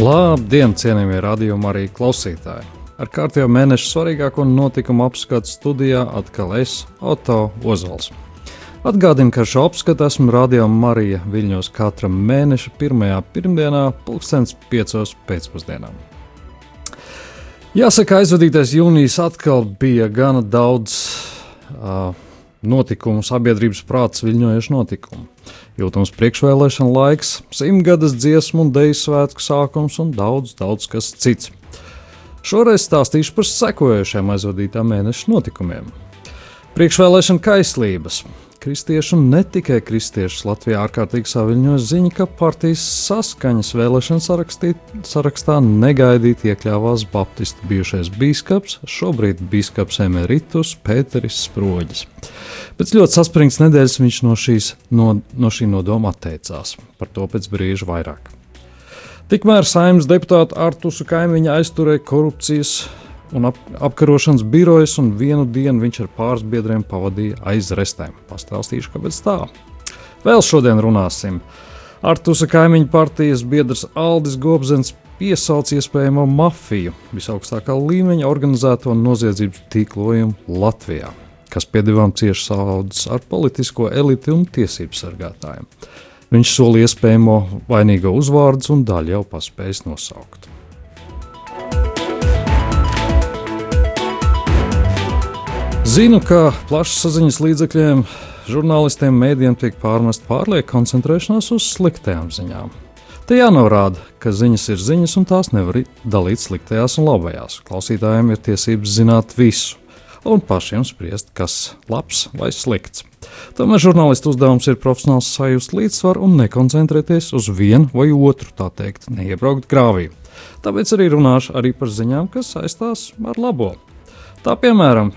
Labdien, cienījamie radījuma arī klausītāji! Ar kārtējo mēnešu svarīgāko notikumu apskatu studijā atkal es, Oto Ozols. Atgādinu, ka šo apskatu esmu rādījuma Marija Viļņos katra mēneša pirmajā pirmdienā, pulkstens piecos pēcpusdienā. Jāsaka, aizvadītais jūnijas atkal bija gana daudz uh, notikumu, sabiedrības prāts viļņojuši notikumu. Jūtams priekšvēlēšana laiks, simtgades dziesmu un deju svētku sākums un daudz, daudz kas cits. Šoreiz stāstīšu par sekojošiem aizvadītā mēneša notikumiem. Priekšvēlēšana kaislības, kristiešu un ne tikai kristiešus Latvijā ārkārtīgi saviņoja ziņa, ka partijas saskaņas vēlēšana sarakstī, sarakstā negaidīti iekļāvās Baptistu bijušais biskups, šobrīd biskups emeritus Pēteris Sproģis. Pēc ļoti saspringts nedēļas viņš no, šīs, no, no šī nodoma atteicās. Par to pēc brīža vairāk. Tikmēr saimnes deputāta Artusu kaimiņa aizturēja korupcijas un ap, apkarošanas birojas, un vienu dienu viņš ar pāris biedriem pavadīja aiz restēm. Pastāstīšu, kāpēc tā. Vēl šodien runāsim. Artusa kaimiņu partijas biedrs Aldis Gobzens piesauc iespējamo mafiju, visaugstākā līmeņa organizēto noziedzības tīklojumu Latvijā, kas piedevām cieši saudzes ar politisko eliti un tiesību sargātājiem. Viņš solīja iespējamo vainīgo uzvārdus un daļu jau paspējis nosaukt. Zinu, ka plašsaziņas līdzekļiem, žurnālistiem, mēdījiem tiek pārmest pārlieka koncentrēšanās uz sliktajām ziņām. Te jānorāda, ka ziņas ir ziņas, un tās nevar dalīt sliktajās un labajās. Klausītājiem ir tiesības zināt visu, un pašiem spriest, kas ir labs vai slikts. Tomēr žurnālistu uzdevums ir profesionāls sajust līdzsvaru un nekoncentrēties uz vienu vai otru, tā teikt, neiebraukt grāvī. Tāpēc arī runāšu arī par ziņām, kas saistās ar labo. Tā piemēram,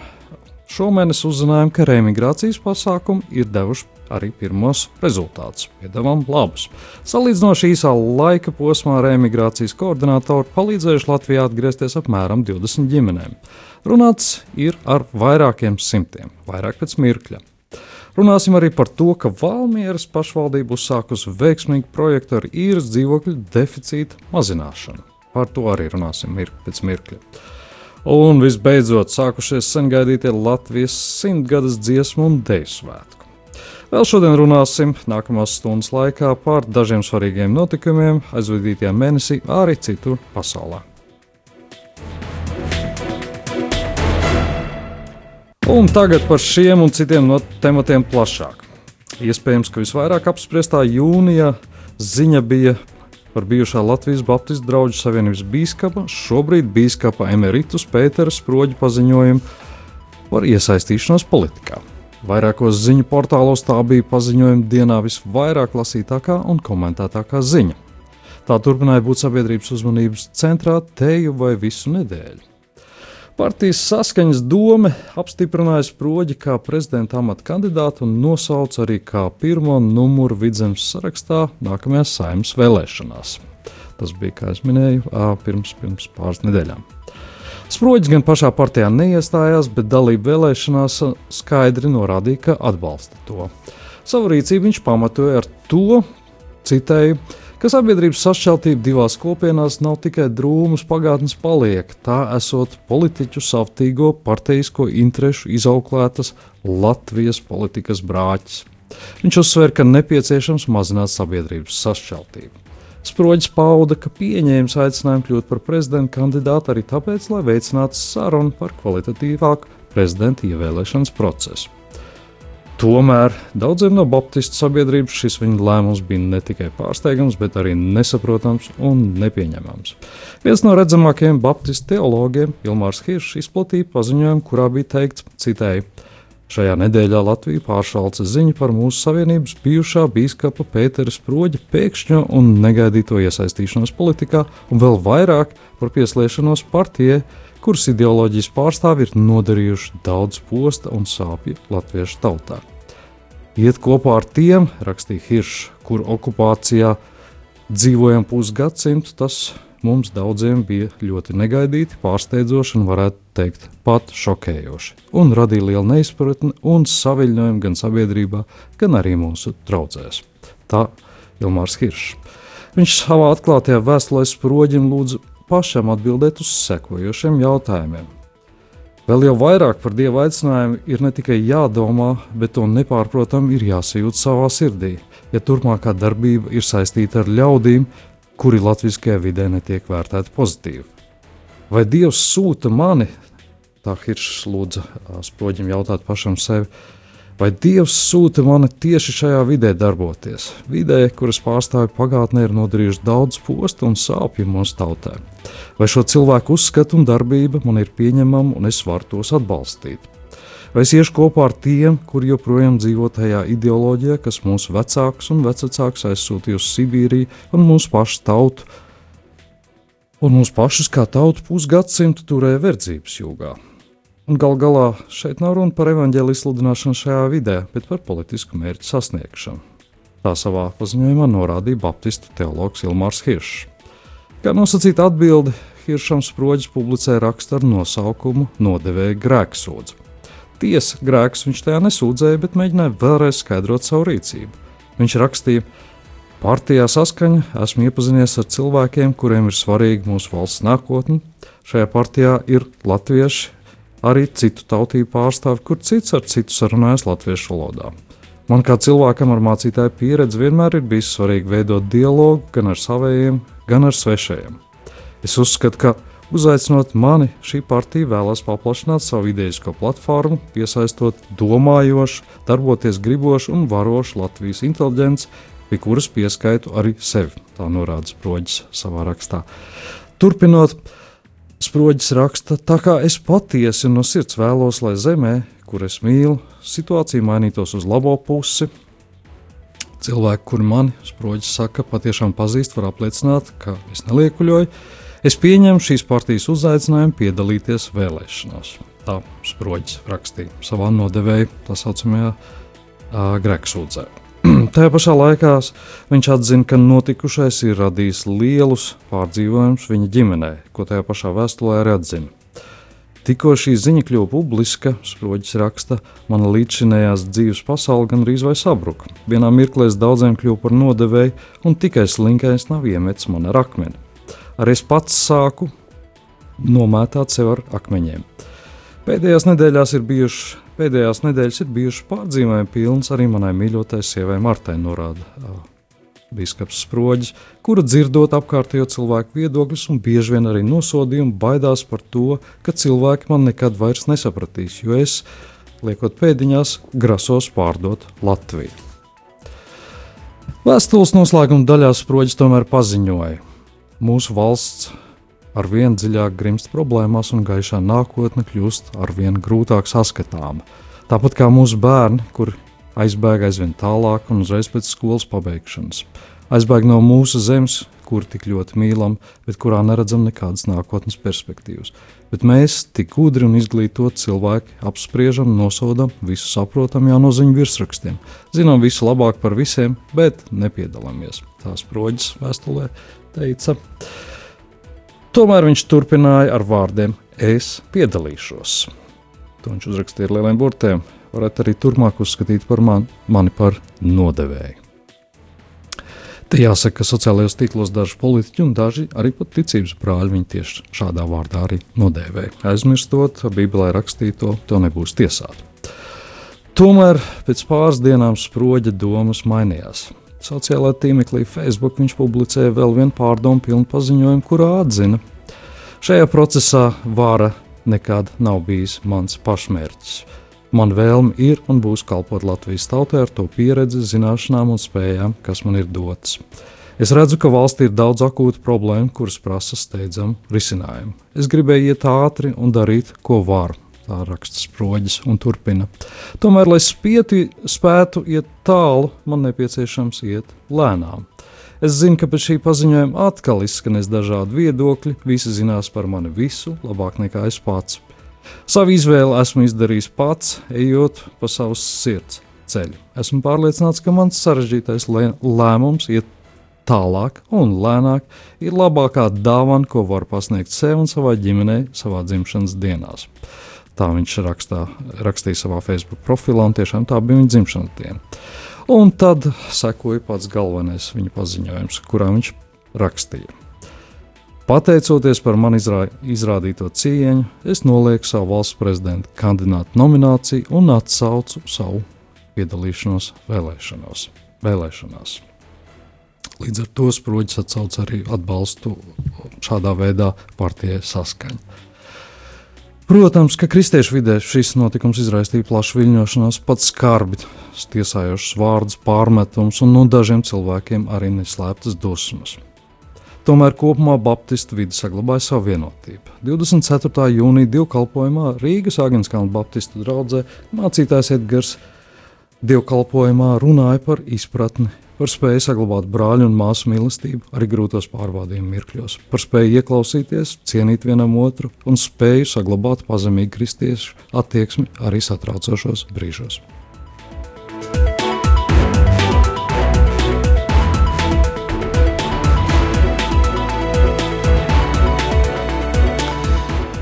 Šomēnes uzzinājām, ka reimigrācijas pasākumi ir devuši arī pirmos rezultātus. Piedāvām labus. Salīdzinoši īsā laika posmā reimigrācijas koordinātori palīdzējuši Latvijā atgriezties apmēram 20 ģimenēm. Runāts ir ar vairākiem simtiem, vairāk pēc mirkļa. Runāsim arī par to, ka Valmieras pašvaldība uzsākusi veiksmīgu projektu ar īres dzīvokļu deficīta mazināšanu. Par to arī runāsim mirkli pēc mirkļa. Un visbeidzot, sākušies sengaidītie Latvijas simtgades dziesmu un deju svētku. Vēl šodien runāsim nākamās stundas laikā par dažiem svarīgiem notikumiem aizvadītajā mēnesī arī citur pasaulē. Un tagad par šiem un citiem no tematiem plašāk. Iespējams, ka visvairāk apspriestā jūnija ziņa bija par bijušā Latvijas Baptistu draugu savienības biskupa, šobrīd biskupa emeritus Pētera Sproģa paziņojumu par iesaistīšanos politikā. Vairākos ziņu portālos tā bija paziņojuma dienā visvairāk lasītākā un komentētākā ziņa. Tā turpināja būt sabiedrības uzmanības centrā teju vai visu nedēļu. Partijas saskaņas doma apstiprināja Sproģi kā prezidenta amata kandidātu un nosauca arī kā pirmo numuru vidzemes sarakstā nākamajās saimnes vēlēšanās. Tas bija, kā jau minēju, pirms, pirms pāris nedēļām. Sproģis gan pašā partijā neiestājās, bet dalību vēlēšanās skaidri norādīja, ka atbalsta to. Savu rīcību viņš pamatoja ar to, citēju, ka sabiedrības sašķeltība divās kopienās nav tikai drūmas pagātnes paliek, tā esot politiķu savtīgo parteisko interešu izauklētas Latvijas politikas brāķis. Viņš uzsver, ka nepieciešams mazināt sabiedrības sašķeltību. Sproģis pauda, ka pieņēmis aicinājumu kļūt par prezidenta kandidātu arī tāpēc, lai veicinātu sarunu par kvalitatīvāku prezidenta ievēlēšanas procesu. Tomēr daudziem no Baptistu sabiedrības šis viņa lēmums bija ne tikai pārsteigams, bet arī nesaprotams un nepieņemams. Viens no redzamākajiem Baptistu teologiem, Ilmārs Hiršs, izplatīja paziņojumu, kurā bija teikts, citēji, Šajā nedēļā Latvija pāršalca ziņu par mūsu savienības bijušā biskupa Pētera Sproģa pēkšņo un negaidīto iesaistīšanos politikā, un vēl vairāk par pieslēgšanos partijai, kuras ideoloģijas pārstāvji ir nodarījuši daudz posta un sāpju latviešu tautā iet kopā ar tiem, rakstīja Hiršs, kur okupācijā dzīvojam pusgadsimtu, tas mums daudziem bija ļoti negaidīti, pārsteidzoši un varētu teikt pat šokējoši, un radīja lielu neizpratni un saviļņojumu gan sabiedrībā, gan arī mūsu draudzēs. Tā Ilmārs Hiršs. Viņš savā atklātajā vēstulē sproģim lūdzu pašam atbildēt uz sekojošiem jautājumiem. Vēl jau vairāk par dieva aicinājumu ir ne tikai jādomā, bet to nepārprotami ir jāsajūt savā sirdī, ja turpmākā darbība ir saistīta ar ļaudīm, kuri latviskajā vidē netiek vērtēti pozitīvi. Vai Dievs sūta mani? Tā Hiršs lūdza sproģim jautāt pašam sevi. Vai Dievs sūta mani tieši šajā vidē darboties? Vidē, kuras pārstāvju pagātnē ir nodarījuši daudz postu un sāpju mūsu tautē. Vai šo cilvēku uzskatu un darbība man ir pieņemama un es varu tos atbalstīt? Vai es iešu kopā ar tiem, kuri joprojām dzīvo tajā ideoloģijā, kas mūsu vecākus un vecākus aizsūtīja uz Sibīriju un mūsu pašu tautu, un mūsu pašus kā tautu pusgadsimtu turēja verdzības jūgā? Un gal galā šeit nav runa par evaņģēlijas sludināšanu šajā vidē, bet par politisku mērķu sasniegšanu. Tā savā paziņojumā norādīja Baptistu teologs Ilmārs Hiršs. Kā nosacīta atbilde, Hiršam sproģis publicēja rakstu ar nosaukumu Nodevēja grēksūdzu. Tiesa, grēks viņš tajā nesūdzēja, bet mēģināja vēlreiz skaidrot savu rīcību. Viņš rakstīja, Partijā saskaņa esmu iepazinies ar cilvēkiem, kuriem ir svarīga mūsu valsts nākotne. Šajā partijā ir latvieši, arī citu tautību pārstāvi, kur cits ar citu sarunājas latviešu valodā. Man kā cilvēkam ar mācītāju pieredzi vienmēr ir bijis svarīgi veidot dialogu gan ar saviem, gan ar svešajiem. Es uzskatu, ka uzaicinot mani, šī partija vēlas paplašināt savu idejisko platformu, piesaistot domājošu, darboties gribošu un varošu Latvijas inteliģenci, pie kuras pieskaitu arī sevi. Tā norāda Sproģis savā rakstā. Turpinot, Sproģis raksta, tā kā es patiesi no sirds vēlos, lai zemē, kur es mīlu, situācija mainītos uz labo pusi. Cilvēki, kuri mani, Sproģis saka, patiešām pazīst, var apliecināt, ka es neliekuļoju. Es pieņemu šīs partijas uzaicinājumu piedalīties vēlēšanās. Tā Sproģis rakstīja savā nodevēja tā saucamajā uh, Greksūdzē. Tajā pašā laikā viņš atzina, ka notikušais ir radījis lielus pārdzīvojumus viņa ģimenē, ko tajā pašā vēstulē arī atzina. Tikko šī ziņa kļuva publiska, Sproģis raksta, mana līdzšinējās dzīves pasaule gandrīz vai sabruka. Vienā mirklī es daudziem kļuvu par nodevēju, un tikai slinkais nav iemetis man ar akmeni. Arī es pats sāku nomētāt sev ar akmeņiem. Pēdējās nedēļās ir bijuši Pēdējās nedēļas ir bijušas pārdzīvojumi pilnas arī manai mīļotai sievai Martai, norāda biskups Sproģis, kura dzirdot apkārtējo cilvēku viedokļus un bieži vien arī nosodījumu, baidās par to, ka cilvēki man nekad vairs nesapratīs, jo es, liekot pēdiņās, grasos pārdot Latviju. Vēstules noslēguma daļā Sproģis tomēr paziņoja: Mūsu valsts ar vien dziļāk grimst problēmās, un gaišā nākotne kļūst ar vien grūtāk saskatāma. Tāpat kā mūsu bērni, kur aizbēg aizvien tālāk un uzreiz pēc skolas pabeigšanas. Aizbēg no mūsu zemes, kur tik ļoti mīlam, bet kurā neredzam nekādas nākotnes perspektīvas. Bet mēs, tik gudri un izglītoti cilvēki, apspriežam, nosodam, visu saprotam jau no ziņu virsrakstiem. Zinām visu labāk par visiem, bet nepiedalāmies. Tās proģis vēstulē teica. Tomēr viņš turpināja ar vārdiem: Es piedalīšos. To viņš uzrakstīja ar lieliem burtiem. Varētu arī turpmāk uzskatīt par man, mani par nodevēju. Te jāsaka, ka sociālajos tīklos daži politiķi un daži arī pat ticības brāļi viņu tieši šādā vārdā arī nodēvēja. Aizmirstot, Bībelē rakstīto, to nebūs tiesāt. Tomēr pēc pāris dienām sproģa domas mainījās. Sociālajā tīmeklī Facebook viņš publicēja vēl vienu pārdomu pilnu paziņojumu, kurā atzina, šajā procesā vara nekad nav bijis mans pašmērķis. Man vēlme ir un būs kalpot Latvijas tautai ar to pieredzi, zināšanām un spējām, kas man ir dotas. Es redzu, ka valstī ir daudz akūtu problēmu, kuras prasa steidzamu risinājumu. Es gribēju iet ātri un darīt, ko varu tā raksta sproģis un turpina. Tomēr, lai spieti, spētu iet tālu, man nepieciešams iet lēnām. Es zinu, ka pēc šī paziņojuma atkal izskanēs dažādi viedokļi, visi zinās par mani visu labāk nekā es pats. Savu izvēli esmu izdarījis pats, ejot pa savas sirds ceļu. Esmu pārliecināts, ka mans sarežģītais lēmums iet tālāk un lēnāk ir labākā dāvana, ko var pasniegt sev un savai ģimenei savā dzimšanas dienās. Tā viņš rakstā, rakstīja savā Facebook profilā, un tiešām tā bija viņa dzimšanas diena. Un tad sekoja pats galvenais viņa paziņojums, kurā viņš rakstīja. Pateicoties par man izrā, izrādīto cieņu, es nolieku savu valsts prezidenta kandidātu nomināciju un atsaucu savu piedalīšanos vēlēšanos. vēlēšanās. Līdz ar to sproģis atsauc arī atbalstu šādā veidā partijai saskaņa. Protams, ka kristiešu vidē šis notikums izraisīja plašu viļņošanos, pats skarbi tiesājošs vārdus, pārmetums un no dažiem cilvēkiem arī neslēptas dusmas. Tomēr kopumā Baptistu vidi saglabāja savu vienotību. 24. jūnija dievkalpojumā Rīgas Agnēskāna Baptistu draugzē mācītājs Edgars dievkalpojumā runāja par izpratni, par spēju saglabāt brāļu un māsu mīlestību arī grūtos pārbaudījumu mirkļos, par spēju ieklausīties, cienīt vienam otru un spēju saglabāt pazemīgu kristiešu attieksmi arī satraucošos brīžos.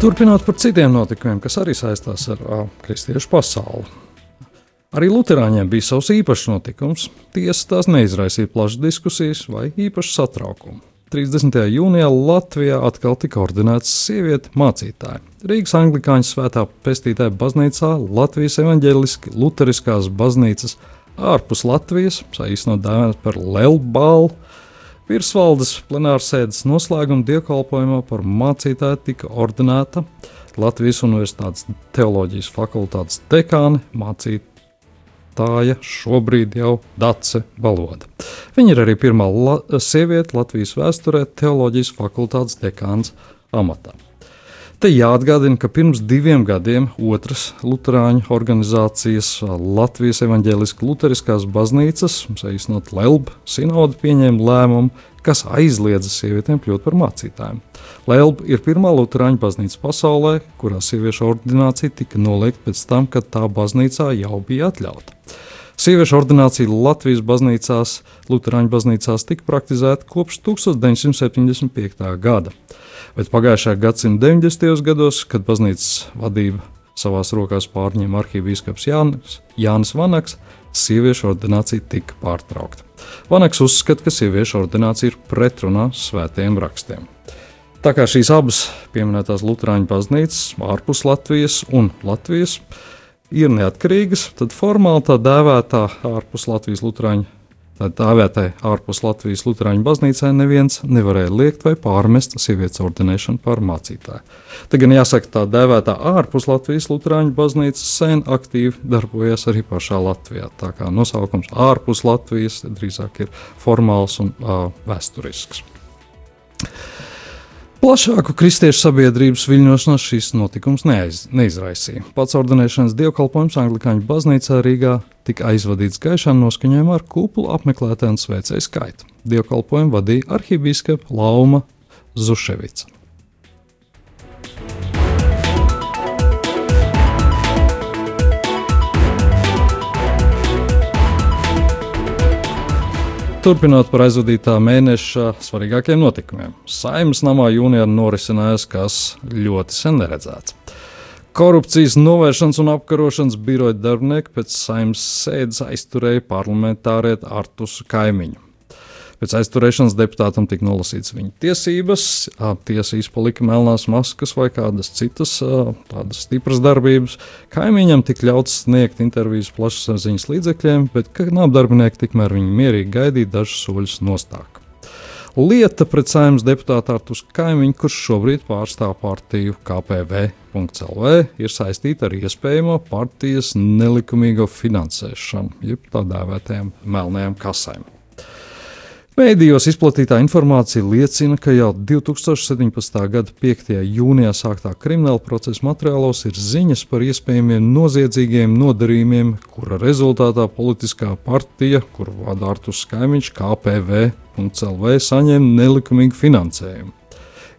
Turpinot par citiem notikumiem, kas arī saistās ar uh, kristiešu pasauli. Arī Lutāņiem bija savs īpašs notikums. Tiesa tās neizraisīja plašas diskusijas vai īpašu satraukumu. 30. jūnijā Latvijā atkal tika ordinēts sieviete mācītāja. Rīgas anglikāņu svētā pestītāja baznīcā Latvijas evaņģēliski luteriskās baznīcas ārpus Latvijas, saīsinot dēvēt par Lelbālu, Virsvaldes plenārsēdes noslēguma dievkalpojumā par mācītāju tika ordinēta Latvijas Universitātes teoloģijas fakultātes dekāne mācītāja šobrīd jau Dace Baloda. Viņa ir arī pirmā la sieviete Latvijas vēsturē teoloģijas fakultātes dekāns amatā. Te jāatgādina, ka pirms diviem gadiem otras Lutāņu organizācijas Latvijas evaņģēliskās Lutheriskās baznīcas, saīsinot LELB, sinode pieņēma lēmumu, kas aizliedza sievietēm kļūt par mācītājiem. LELB ir pirmā Lutāņu baznīca pasaulē, kurā sieviešu ordinācija tika noliegta pēc tam, kad tā baznīcā jau bija atļauta. Sieviešu ordinācija Latvijas baznīcās, Lutāņu baznīcās tika praktizēta kopš 1975. gada bet pagājušā gadsimta 90. gados, kad baznīcas vadība savās rokās pārņēma arhīvīskaps Jānis, Jānis Vanaks, sieviešu ordinācija tika pārtraukta. Vanaks uzskata, ka sieviešu ordinācija ir pretrunā svētajiem rakstiem. Tā kā šīs abas pieminētās Lutāņu baznīcas ārpus Latvijas un Latvijas ir neatkarīgas, tad formāli tā dēvētā ārpus Latvijas Lutāņu Tā vietai ārpus Latvijas Lutāņu baznīcai neviens nevarēja liekt vai pārmest sievietes ordinēšanu par mācītāju. Te gan jāsaka, tā dēvētā ārpus Latvijas Lutāņu baznīcas sen aktīvi darbojas arī pašā Latvijā. Tā kā nosaukums ārpus Latvijas drīzāk ir formāls un uh, vēsturisks. Plašāku kristiešu sabiedrības viļņošanos šis notikums neaiz, neizraisīja. Pats ordinēšanas dievkalpojums Anglikāņu baznīcā Rīgā tika aizvadīts gaišā noskaņojumā ar kuplu apmeklētāju un sveicēju skaitu. Dievkalpojumu vadīja arhibīskapa Lauma Zuševica. Turpinot par aizvadītā mēneša svarīgākajiem notikumiem. Saimnes namā jūnijā norisinājās kas ļoti sen neredzēts. Korupcijas novēršanas un apkarošanas biroja darbinieki pēc saimnes sēdes aizturēja parlamentārieti Artus Kaimiņu. Pēc aizturēšanas deputātam tika nolasīts viņa tiesības, tiesa izpalika melnās maskas vai kādas citas tādas stipras darbības. Kaimiņam tika ļauts sniegt intervijas plašsaziņas līdzekļiem, bet knāpdarbinieki tikmēr viņu mierīgi gaidīja dažus soļus nostāk. Lieta pret saimnes deputātu Artus Kaimiņu, kurš šobrīd pārstāv partiju KPV.CLV, ir saistīta ar iespējamo partijas nelikumīgo finansēšanu, jeb tā dēvētajām melnajām kasēm. Mēdījos izplatītā informācija liecina, ka jau 2017. gada 5. jūnijā sāktā krimināla procesa materiālos ir ziņas par iespējamiem noziedzīgiem nodarījumiem, kura rezultātā politiskā partija, kuru vada Artus Kaimiņš, KPV.CLV, saņem nelikumīgu finansējumu.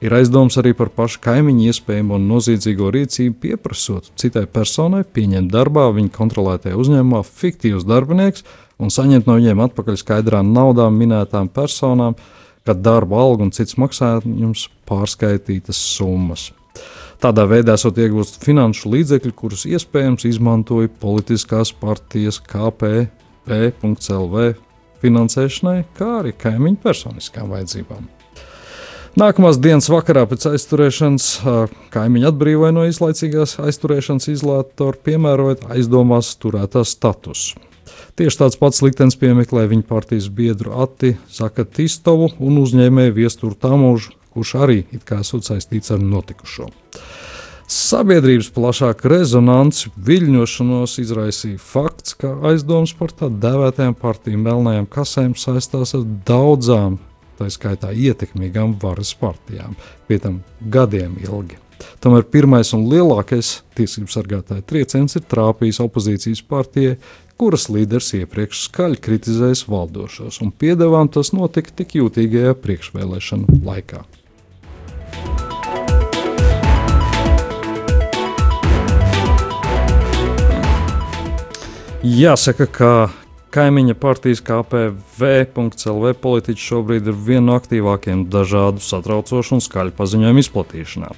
Ir aizdoms arī par pašu kaimiņu iespējamo noziedzīgo rīcību, pieprasot citai personai pieņemt darbā viņa kontrolētajā uzņēmumā fiktīvus darbiniekus un saņemt no viņiem atpakaļ skaidrā naudā minētām personām, kad darba alga un cits maksājums pārskaitītas summas. Tādā veidā esot iegūst finanšu līdzekļi, kurus iespējams izmantoja politiskās partijas KPP.CLV finansēšanai, kā arī kaimiņu personiskām vajadzībām. Nākamās dienas vakarā pēc aizturēšanas kaimiņu atbrīvoja no izlaicīgās aizturēšanas izolātora, piemērojot aizdomās turētā statusu. Tieši tāds pats liktenis piemeklē viņa partijas biedru Ati Zakatistovu un uzņēmēju Viesturu Tamužu, kurš arī it kā esot saistīts ar notikušo. Sabiedrības plašāku rezonanci, viļņošanos izraisīja fakts, ka aizdomas par tā dēvētajām partiju melnajām kasēm saistās ar daudzām, tā skaitā ietekmīgām varas partijām, pie tam gadiem ilgi. Tomēr pirmais un lielākais tiesību sargātāja trieciens ir trāpījis opozīcijas partijai, kuras līderis iepriekš skaļi kritizējis valdošos, un piedevām tas notika tik jūtīgajā priekšvēlēšanu laikā. Jāsaka, ka kaimiņa partijas KPV.CLV politiķi šobrīd ir viena no aktīvākajiem dažādu satraucošu un skaļu paziņojumu izplatīšanā.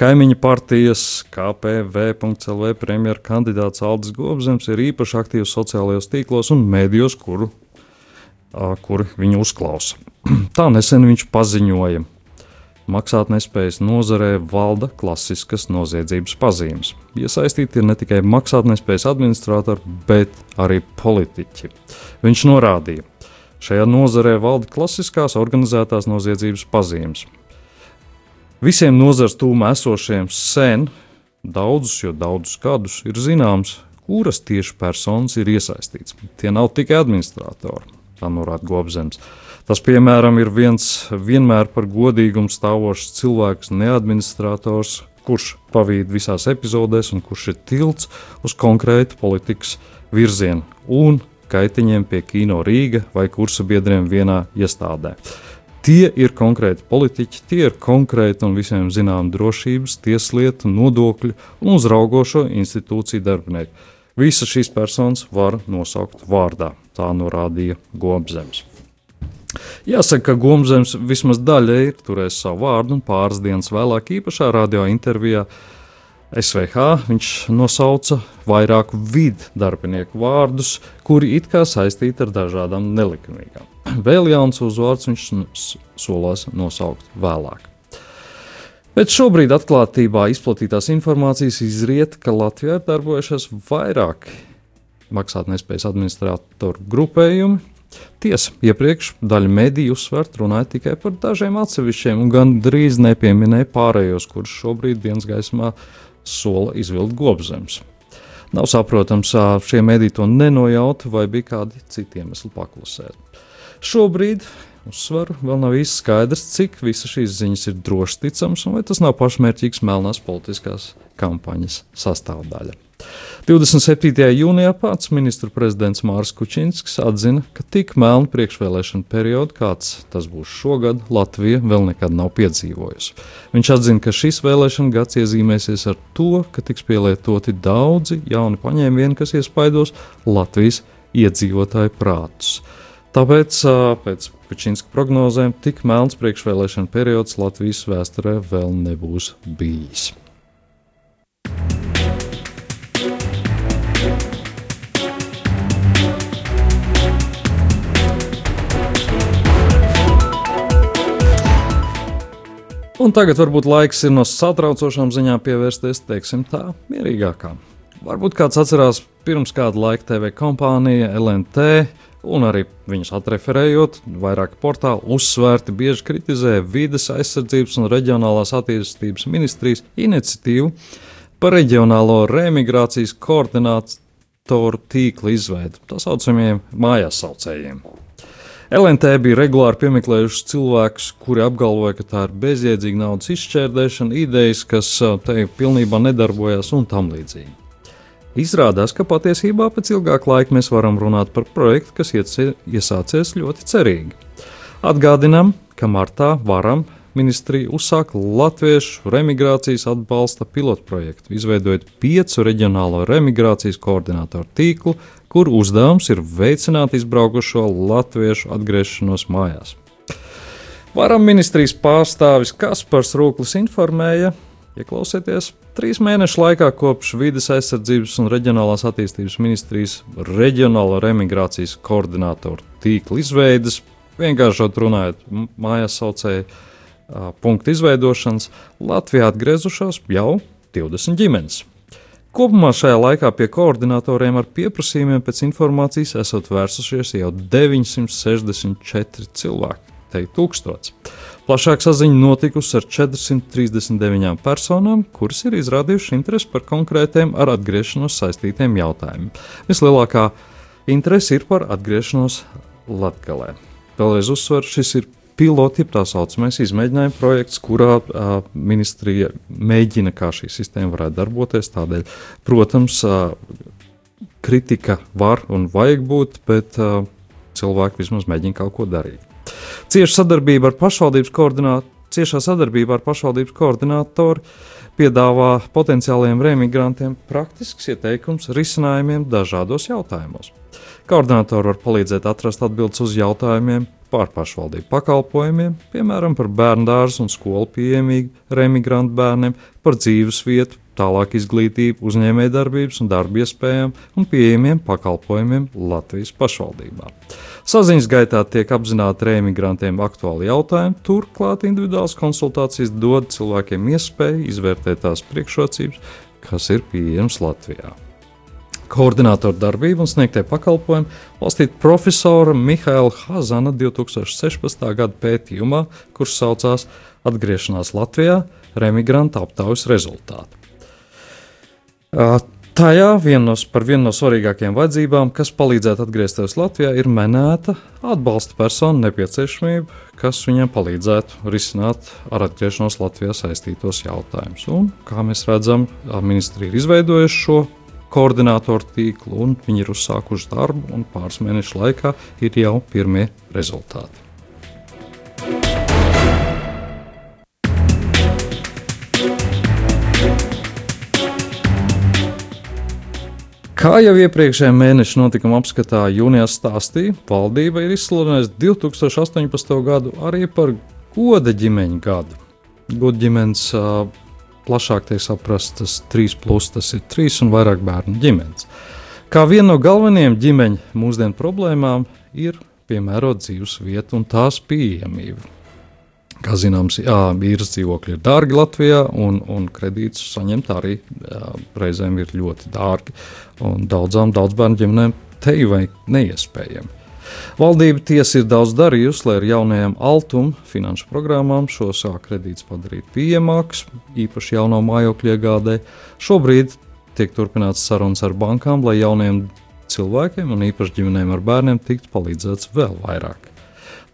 Kaimiņa partijas KPV.CLV premjera kandidāts Aldis Gobzems ir īpaši aktīvs sociālajos tīklos un mēdījos, kuru, kuru viņu uzklausa. Tā nesen viņš paziņoja, Maksātnespējas nozarē valda klasiskas noziedzības pazīmes. Iesaistīti ir ne tikai maksātnespējas administratori, bet arī politiķi. Viņš norādīja, ka šajā nozarē valda klasiskās organizētās noziedzības pazīmes. Visiem nozars tūmā esošiem sen, daudzus, jo daudzus gadus, ir zināms, kuras tieši personas ir iesaistītas. Tie nav tikai administratori, tā norāda Gobzems. Tas, piemēram, ir viens vienmēr par godīgumu stāvošs cilvēks, neadministrators, kurš pavīd visās epizodēs un kurš ir tilts uz konkrētu politikas virzienu un kaitiņiem pie Kino Rīga vai kursa biedriem vienā iestādē. Tie ir konkrēti politiķi, tie ir konkrēti un visiem zinām drošības, tieslietu, nodokļu un uzraugošo institūciju darbinieki. Visas šīs personas var nosaukt vārdā, tā norādīja Gobzems. Jāsaka, ka Gomzems vismaz daļai ir turējis savu vārdu, un pāris dienas vēlāk, īpašā radio intervijā SVH, viņš nosauca vairāku vidu darbinieku vārdus, kuri it kā saistīti ar dažādām nelikumīgām. Vēl jauns uzvārds viņš solās nosaukt vēlāk. Bet šobrīd atklātībā izplatītās informācijas izriet, ka Latvijā ir darbojušies vairāki maksātnespējas administratoru grupējumi, Tiesa, iepriekš daļa mediju uzsvērt runāja tikai par dažiem atsevišķiem un gan drīz nepieminēja pārējos, kurus šobrīd dienas gaismā sola izvilkt gobzems. Nav saprotams, šie mediji to nenojauta vai bija kādi citi iemesli paklusēt. Šobrīd uzsveru vēl nav īsti skaidrs, cik visas šīs ziņas ir droši ticams un vai tas nav pašmērķīgs melnās politiskās kampaņas sastāvdaļa. 27. jūnijā pats ministra prezidents Mārs Kučinskis atzina, ka tik melnu priekšvēlēšanu periodu, kāds tas būs šogad, Latvija vēl nekad nav piedzīvojusi. Viņš atzina, ka šis vēlēšana gads iezīmēsies ar to, ka tiks pielietoti daudzi jauni paņēmieni, kas iespaidos Latvijas iedzīvotāju prātus. Tāpēc, pēc Kučinska prognozēm, tik melns priekšvēlēšana periods Latvijas vēsturē vēl nebūs bijis. Un tagad varbūt laiks ir no satraucošām ziņām pievērsties, teiksim, tā mierīgākām. Varbūt kāds atcerās, pirms kāda laika TV kompānija LNT un arī viņus atreferējot, vairāki portāli uzsvērti bieži kritizē vides aizsardzības un reģionālās attīstības ministrijas iniciatīvu par reģionālo remigrācijas koordinātoru tīkla izveidu, tā saucamajiem mājās saucējiem. LNT bija regulāri piemeklējuši cilvēkus, kuri apgalvoja, ka tā ir bezjēdzīga naudas izšķērdēšana, idejas, kas te pilnībā nedarbojas un tam līdzīgi. Izrādās, ka patiesībā pēc ilgāka laika mēs varam runāt par projektu, kas iesācies ļoti cerīgi. Atgādinām, ka martā varam ministrija uzsāka Latviešu remigrācijas atbalsta pilotprojektu, izveidojot piecu reģionālo remigrācijas koordinātoru tīklu, kur uzdevums ir veicināt izbraukušo latviešu atgriešanos mājās. Varam ministrijas pārstāvis Kaspars Rūklis informēja, ieklausieties, ja trīs mēnešu laikā kopš vides aizsardzības un reģionālās attīstības ministrijas reģionālo remigrācijas koordinātoru tīkla izveides, vienkāršot runājot, mājās saucēju punktu izveidošanas Latvijā atgriezušās jau 20 ģimenes. Kopumā šajā laikā pie koordinatoriem ar pieprasījumiem pēc informācijas esot vērsušies jau 964 cilvēki, teikt, tūkstots. Plašāka saziņa notikusi ar 439 personām, kuras ir izrādījušas interesi par konkrētiem ar atgriešanos saistītiem jautājumiem. Vislielākā interese ir par atgriešanos Latvijā. Vēlreiz uzsveru, šis ir piloti, tā saucamais izmēģinājuma projekts, kurā uh, ministrija mēģina, kā šī sistēma varētu darboties. Tādēļ, protams, uh, kritika var un vajag būt, bet uh, cilvēki vismaz mēģina kaut ko darīt. Cieša sadarbība ar pašvaldības koordinātoru. Ciešā sadarbībā ar pašvaldības koordinātoru piedāvā potenciāliem remigrantiem praktisks ieteikums risinājumiem dažādos jautājumos. Koordinātori var palīdzēt atrast atbildes uz jautājumiem, par pašvaldību pakalpojumiem, piemēram, par bērnu dārzu un skolu pieejamību remigrantu bērniem, par dzīves vietu, tālāk izglītību, uzņēmējdarbības un darba iespējām un pieejamiem pakalpojumiem Latvijas pašvaldībā. Saziņas gaitā tiek apzināti reimigrantiem aktuāli jautājumi, turklāt individuāls konsultācijas dod cilvēkiem iespēju izvērtēt tās priekšrocības, kas ir pieejamas Latvijā koordinātoru darbību un sniegtie pakalpojumi valstīti profesora Mihaila Hazana 2016. gada pētījumā, kurš saucās Atgriešanās Latvijā - remigranta aptaujas rezultāti. Tajā vienos, par vienu no svarīgākajām vajadzībām, kas palīdzētu atgriezties Latvijā, ir minēta atbalsta personu nepieciešamība, kas viņam palīdzētu risināt ar atgriešanos Latvijā saistītos jautājumus. Un, kā mēs redzam, ministrija ir izveidojusi šo koordinātoru tīklu, un viņi ir uzsākuši darbu, un pāris mēnešu laikā ir jau pirmie rezultāti. Kā jau iepriekšējā mēneša notikuma apskatā jūnijā stāstīja, valdība ir izsludinājusi 2018. gadu arī par goda ģimeņa gadu. Goda ģimenes plašāk tiek saprastas trīs plus, tas ir trīs un vairāk bērnu ģimenes. Kā viena no galvenajām ģimeņa mūsdienu problēmām ir piemērot dzīves vietu un tās pieejamību. Kā zināms, jā, īres dzīvokļi ir dārgi Latvijā, un, un kredītus saņemt arī jā, reizēm ir ļoti dārgi. Daudzām daudz bērnu ģimenēm te jau neiespējami. Valdība tiesa ir daudz darījusi, lai ar jaunajām altuma finanšu programmām šos kredītus padarītu pieejamākus, īpaši jauno mājokļu iegādē. Šobrīd tiek turpināts sarunas ar bankām, lai jauniem cilvēkiem un īpaši ģimenēm ar bērniem tiktu palīdzēts vēl vairāk.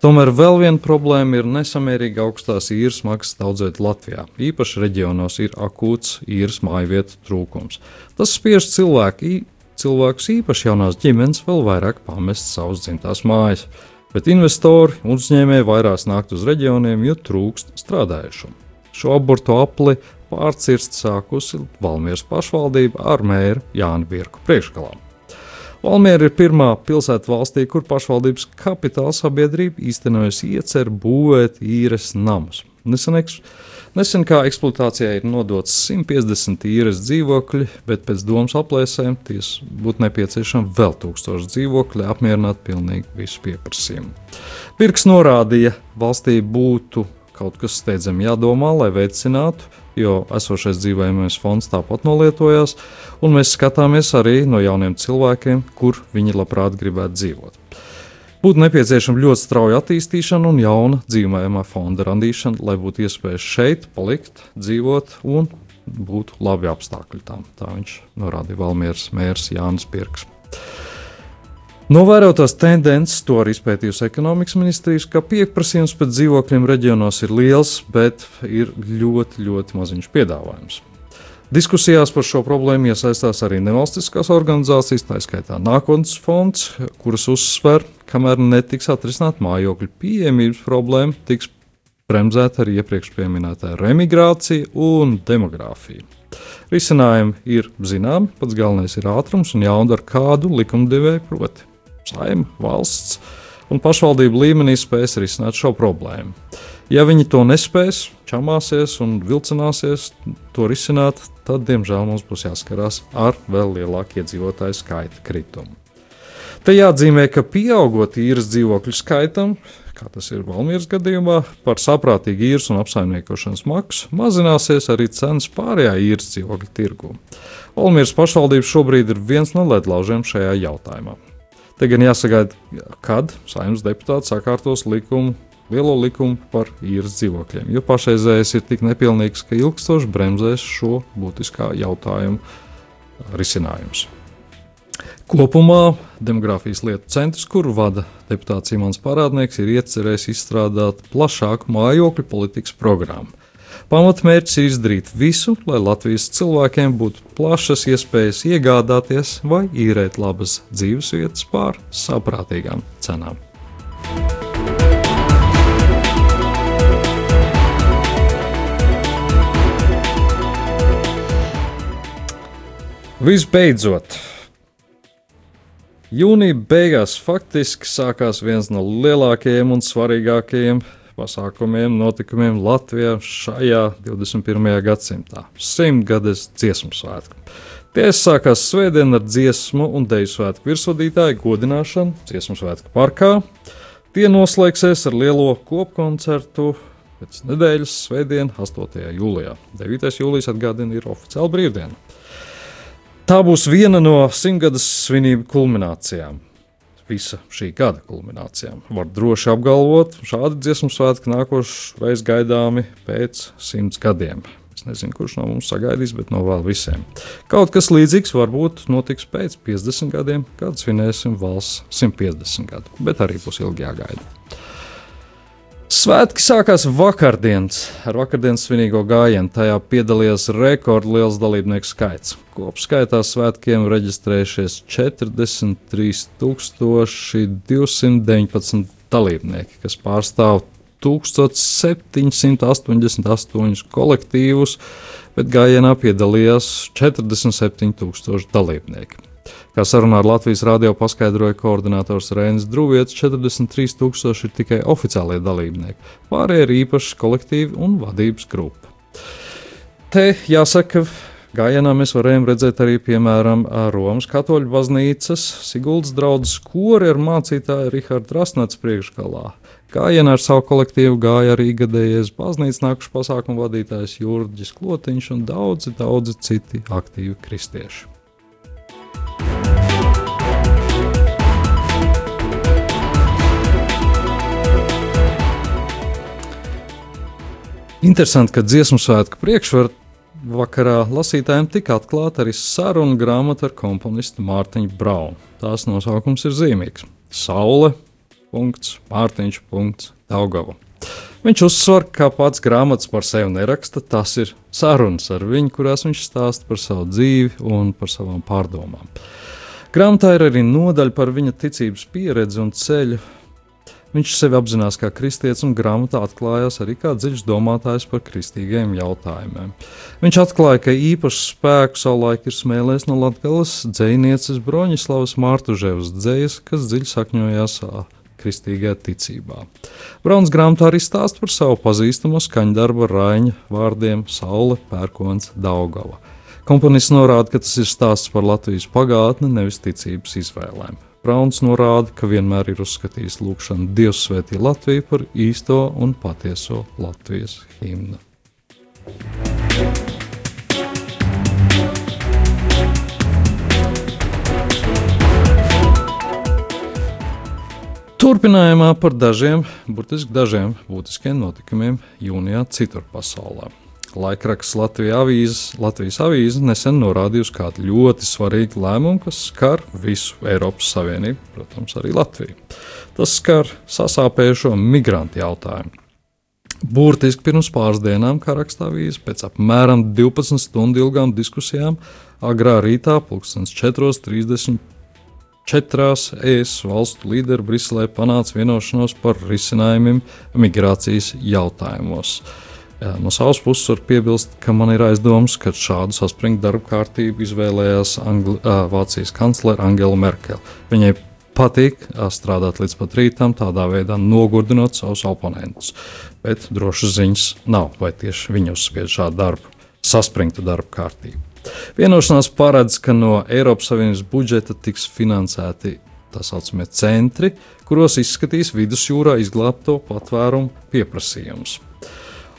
Tomēr vēl viena problēma ir nesamērīgi augstās īres maksas daudzviet Latvijā. Īpaši reģionos ir akūts īres māju vietu trūkums. Tas spiež cilvēku cilvēkus, īpaši jaunās ģimenes, vēl vairāk pamest savas dzimtās mājas. Bet investori un uzņēmēji vairāk nākt uz reģioniem, jo trūkst strādājušo. Šo abortu apli pārcirst sākusi Valmieras pašvaldība ar mēru Jānu Birku priekšgalā. Valmiera ir pirmā pilsēta valstī, kur pašvaldības kapitāla sabiedrība īstenojusi ieceru būvēt īres namus. Nesen Nesen kā eksploatācijai ir nodots 150 īres dzīvokļi, bet pēc domas aplēsēm ties būtu nepieciešami vēl tūkstoši dzīvokļi, lai apmierinātu pilnīgi visu pieprasījumu. Pirks norādīja, valstī būtu kaut kas steidzami jādomā, lai veicinātu, jo esošais dzīvojamais fonds tāpat nolietojās, un mēs skatāmies arī no jauniem cilvēkiem, kur viņi labprāt gribētu dzīvot. Būtu nepieciešama ļoti strauja attīstīšana un jauna dzīvojamā fonda radīšana, lai būtu iespējas šeit palikt, dzīvot un būtu labi apstākļi tam. Tā viņš norādīja Valmieras mērs Jānis Pirks. Novērotās tendences, to arī izpētījusi ekonomikas ministrijas, ka pieprasījums pēc dzīvokļiem reģionos ir liels, bet ir ļoti, ļoti maziņš piedāvājums. Diskusijās par šo problēmu iesaistās arī nevalstiskās organizācijas, tā skaitā Nākotnes fonds, kuras uzsver, kamēr netiks atrisināt mājokļu pieejamības problēma, tiks bremzēta arī iepriekš minētā remigrācija un demogrāfija. Risinājumi ir zināmi, pats galvenais ir ātrums un jāudara kādu likumdevēju, proti, saima, valsts un pašvaldību līmenī spēs risināt šo problēmu. Ja viņi to nespēs, čamāsies un vilcināsies to risināt, tad, diemžēl, mums būs jāskarās ar vēl lielāku iedzīvotāju skaita kritumu. Te jāatzīmē, ka pieaugot īres dzīvokļu skaitam, kā tas ir Valmīras gadījumā, par saprātīgu īres un apsaimniekošanas maksu mazināsies arī cenas pārējā īres dzīvokļu tirgū. Valmīras pašvaldība šobrīd ir viens no ledlaužiem šajā jautājumā. Te gan jāsagaida, kad saimnes deputāti sakārtos likumu lielo likumu par īres dzīvokļiem, jo pašreizējais ir tik nepilnīgs, ka ilgstoši bremzēs šo būtiskā jautājuma risinājums. Kopumā demogrāfijas lietu centrs, kuru vada deputāts Imants Parādnieks, ir iecerējis izstrādāt plašāku mājokļu politikas programmu. Pamatmērķis ir izdarīt visu, lai Latvijas cilvēkiem būtu plašas iespējas iegādāties vai īrēt labas dzīvesvietas pār saprātīgām cenām. Visbeidzot, jūnija beigās faktiski sākās viens no lielākajiem un svarīgākajiem pasākumiem, notikumiem Latvijā šajā 21. gadsimtā - simtgades dziesmu svētku. Tie sākās svētdien ar dziesmu un deju svētku virsvadītāju godināšanu dziesmu svētku parkā. Tie noslēgsies ar lielo kopkoncertu pēc nedēļas svētdien, 8. jūlijā. 9. jūlijas atgādina ir oficiāla brīvdiena. Tā būs viena no simtgades svinību kulminācijām. Visa šī gada kulminācijām. Var droši apgalvot, šādi dziesmu svētki nākošais gaidāmi pēc simts gadiem. Es nezinu, kurš no mums sagaidīs, bet no vēl visiem. Kaut kas līdzīgs varbūt notiks pēc 50 gadiem, kad svinēsim valsts 150 gadu, bet arī būs ilgi jāgaida. Svētki sākās vakardienas ar vakardienas svinīgo gājienu. Tajā piedalījās rekordliels dalībnieku skaits. Kopskaitā svētkiem reģistrējušies 43,219 dalībnieki, kas pārstāv 1788 kolektīvus, bet gājienā piedalījās 47,000 dalībnieki. Kā sarunā ar Latvijas radio paskaidroja koordinators Rēns Drūvietis, 43,000 ir tikai oficiālie dalībnieki. Pārējie ir īpaši kolektīvi un vadības grupa. Te jāsaka, Gājienā mēs varējām redzēt arī, piemēram, Romas katoļu baznīcas Siguldas draugs kori ar mācītāju Rihardu Rasnats priekšgalā. Gājienā ar savu kolektīvu gāja arī gadējies baznīcas nākušu pasākumu vadītājs Jurģis Klotiņš un daudzi, daudzi citi aktīvi kristieši. Interesanti, ka dziesmu svētku priekšvaru vakarā lasītājiem tika atklāta arī saruna grāmata ar komponistu Mārtiņu Braunu. Tās nosaukums ir zīmīgs - Saule, punkts, Mārtiņš, punkts, Daugava. Viņš uzsver, ka pats grāmatas par sevi neraksta, tas ir sarunas ar viņu, kurās viņš stāsta par savu dzīvi un par savām pārdomām. Grāmatā ir arī nodaļa par viņa ticības pieredzi un ceļu Viņš sevi apzinās kā kristietis un grāmatā atklājās arī kā dziļš domātājs par kristīgiem jautājumiem. Viņš atklāja, ka īpašu spēku savulaik ir smēlējis no Latvijas dzinieces Broņislavas Mārtuževas dzējas, kas dziļi sakņojās kristīgajā ticībā. Brauns grāmatā arī stāst par savu pazīstamo skaņdarbu Raņa vārdiem Saule, Pērkons, Daugava. Komponists norāda, ka tas ir stāsts par Latvijas pagātni, nevis ticības izvēlēm. Brauns norāda, ka vienmēr ir uzskatījis lūgšanu Dievs svētī Latviju par īsto un patieso Latvijas himnu. Turpinājumā par dažiem, burtiski dažiem būtiskiem notikumiem jūnijā citur pasaulē. Laikraksts Latvijas avīzes, Latvijas avīze nesen norādīja uz kādu ļoti svarīgu lēmumu, kas skar visu Eiropas Savienību, protams, arī Latviju. Tas skar sasāpējušo migrantu jautājumu. Burtiski pirms pāris dienām, kā rakstā avīze, pēc apmēram 12 stundu ilgām diskusijām, agrā rītā, 4.30. Četrās ES valstu līderi Briselē panāca vienošanos par risinājumiem migrācijas jautājumos. Uh, no savas puses var piebilst, ka man ir aizdoms, ka šādu saspringtu darbu kārtību izvēlējās Angli, uh, Vācijas kanclere Angela Merkele. Viņai patīk strādāt līdz pat rītam, tādā veidā nogurdinot savus oponentus. Bet drošas ziņas nav, vai tieši viņi uzspiež šādu darbu, saspringtu darbu kārtību. Vienošanās paredz, ka no Eiropas Savienības budžeta tiks finansēti tā saucamie centri, kuros izskatīs vidusjūrā izglābto patvērumu pieprasījumus.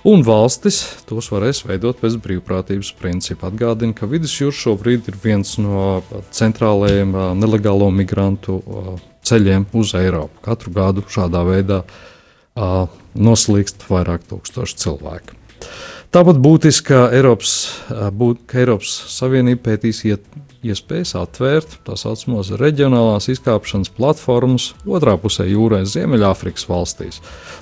Un valstis tos varēs veidot pēc brīvprātības principa. Atgādina, ka vidusjūra šobrīd ir viens no centrālajiem nelegālo migrantu ceļiem uz Eiropu. Katru gadu šādā veidā noslīkst vairāk tūkstoši cilvēku. Tāpat būtiski, ka Eiropas, būt, ka Eiropas Savienība pētīs iet, iespējas atvērt tā saucamās reģionālās izkāpšanas platformas otrā pusē jūrā, Ziemeļāfrikas valstīs.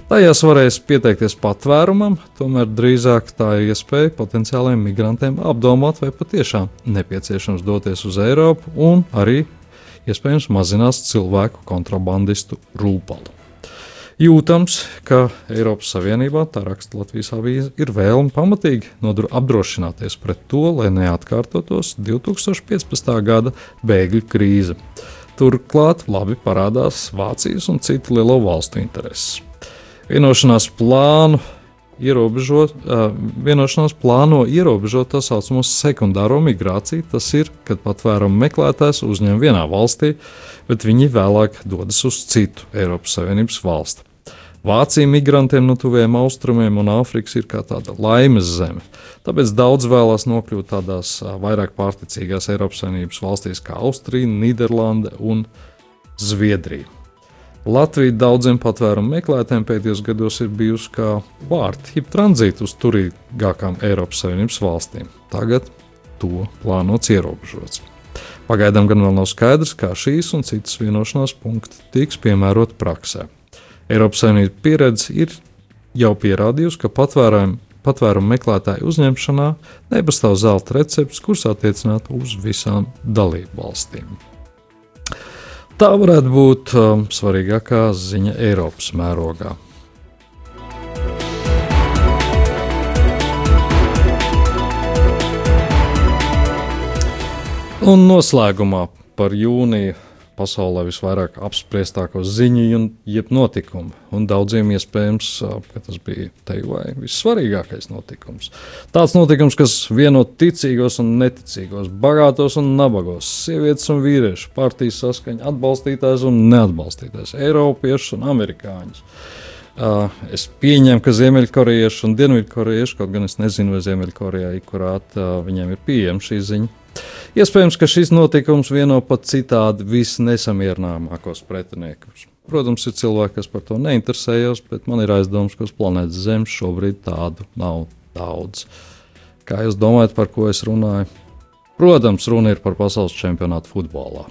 Tajās varēs pieteikties patvērumam, tomēr drīzāk tā ir iespēja potenciāliem migrantiem apdomāt, vai patiešām nepieciešams doties uz Eiropu un arī iespējams mazinās cilvēku kontrabandistu rūpalu. Jūtams, ka Eiropas Savienībā, tā raksta Latvijas avīze, ir vēlme pamatīgi apdrošināties pret to, lai neatkārtotos 2015. gada bēgļu krīze. Turklāt labi parādās Vācijas un citu lielo valstu intereses. Vienošanās plānu ierobežot, uh, vienošanās plāno ierobežot tā saucamo sekundāro migrāciju. Tas ir, kad patvērumu meklētājs uzņem vienā valstī, bet viņi vēlāk dodas uz citu Eiropas Savienības valsti. Vācija migrantiem no tuviem austrumiem un Āfrikas ir kā tāda laimes zeme. Tāpēc daudz vēlās nokļūt tādās vairāk pārticīgās Eiropas Savienības valstīs kā Austrija, Nīderlande un Zviedrija. Latvija daudziem patvērumu meklētājiem pēdējos gados ir bijusi kā vārti, jeb tranzīta uz turīgākām Eiropas Savienības valstīm. Tagad to plānots ierobežots. Pagaidām gan vēl nav skaidrs, kā šīs un citas vienošanās punkti tiks piemēroti praksē. Eiropas Savienības pieredze ir jau pierādījusi, ka patvērumu, patvērumu meklētāju uzņemšanā nepastāv zelta recepts, kurš attiecinātu uz visām dalību valstīm. Tā varētu būt um, svarīgākā ziņa Eiropas mērogā. Un noslēgumā par jūniju pasaulē visvairāk apspriestāko ziņu un notikumu. Un daudziem iespējams, ka tas bija te vai vissvarīgākais notikums. Tāds notikums, kas vieno ticīgos un neticīgos, bagātos un nabagos, sievietes un vīriešu, partijas saskaņu atbalstītājs un neatbalstītājs, eiropiešus un amerikāņus. Uh, es pieņemu, ka Ziemeļkorejieši un Dienvidkorejieši, kaut gan es nezinu, vai Ziemeļkorejā ikurāt uh, viņiem ir pieejama šī ziņa, Iespējams, ka šis notikums vieno pat citādi visnesamierināmākos pretiniekus. Protams, ir cilvēki, kas par to neinteresējas, bet man ir aizdoms, ka uz planētas Zemes šobrīd tādu nav daudz. Kā jūs domājat, par ko es runāju? Protams, runa ir par pasaules čempionātu futbolā.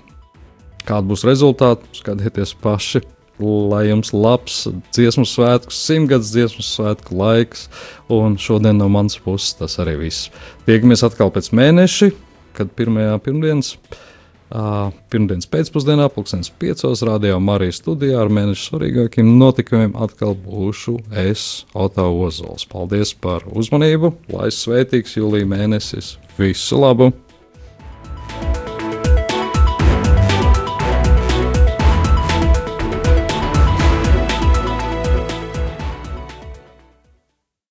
Kāda būs rezultāti? Skatieties paši! Lai jums labs dziesmu svētku, simtgadus dziesmu svētku laiks, un šodien no manas puses tas arī viss. Tiekamies atkal pēc mēneša kad pirmajā pirmdienas, uh, pirmdienas pēcpusdienā, pulkstenis piecos, rādījā Marijas studijā ar mēnešu svarīgākiem notikumiem atkal būšu es, Otā Ozols. Paldies par uzmanību, lai svētīgs jūlija mēnesis, visu labu!